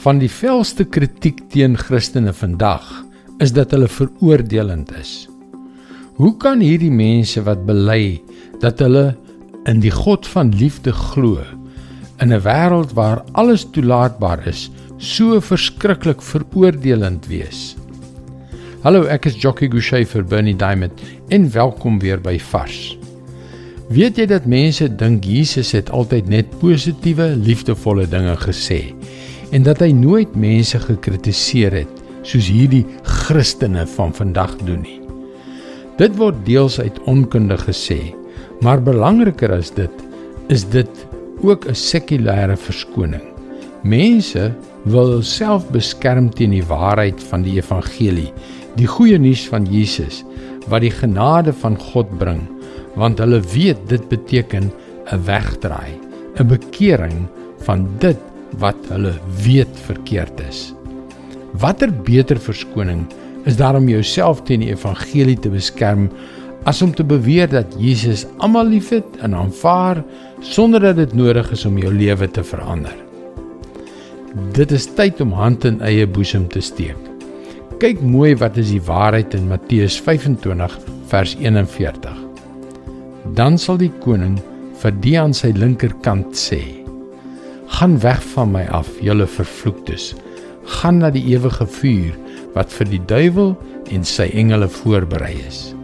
Van die velste kritiek teen Christene vandag is dat hulle veroordelend is. Hoe kan hierdie mense wat bely dat hulle in die God van liefde glo in 'n wêreld waar alles toelaatbaar is, so verskriklik veroordelend wees? Hallo, ek is Jockey Gouchee vir Bernie Diamond en welkom weer by Vars. Weet jy dat mense dink Jesus het altyd net positiewe, liefdevolle dinge gesê en dat hy nooit mense gekritiseer het soos hierdie Christene van vandag doen nie? Dit word deels uit onkunde gesê, maar belangriker as dit is dit ook 'n sekulêre verskoning. Mense wil self beskerm teen die waarheid van die evangelie, die goeie nuus van Jesus wat die genade van God bring, want hulle weet dit beteken 'n wegdraai, 'n bekering van dit wat hulle weet verkeerd is. Watter beter verskoning is daar om jouself teen die evangelie te beskerm as om te beweer dat Jesus almal liefhet en aanvaar sonder dat dit nodig is om jou lewe te verander. Dit is tyd om hand in eie boesem te steek. Kyk mooi wat is die waarheid in Matteus 25 vers 41. Dan sal die koning vir die aan sy linkerkant sê: "Gaan weg van my af, julle vervloektes. Gaan na die ewige vuur wat vir die duiwel en sy engele voorberei is.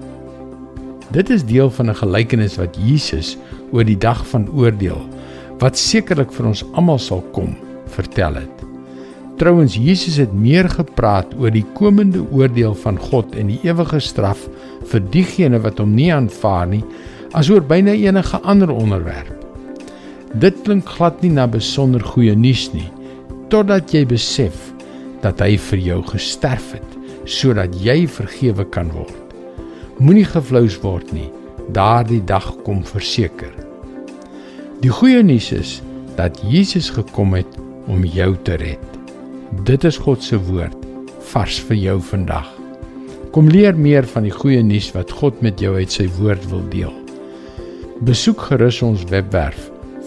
Dit is deel van 'n gelykenis wat Jesus oor die dag van oordeel wat sekerlik vir ons almal sal kom, vertel het. Trouwens Jesus het meer gepraat oor die komende oordeel van God en die ewige straf vir diegene wat hom nie aanvaar nie as oor byna enige ander onderwerp. Dit klink glad nie na besonder goeie nuus nie totdat jy besef dat hy vir jou gesterf het sodat jy vergewe kan word. Moenie gevlous word nie. Daardie dag kom verseker. Die goeie nuus is dat Jesus gekom het om jou te red. Dit is God se woord vars vir jou vandag. Kom leer meer van die goeie nuus wat God met jou uit sy woord wil deel. Besoek gerus ons webwerf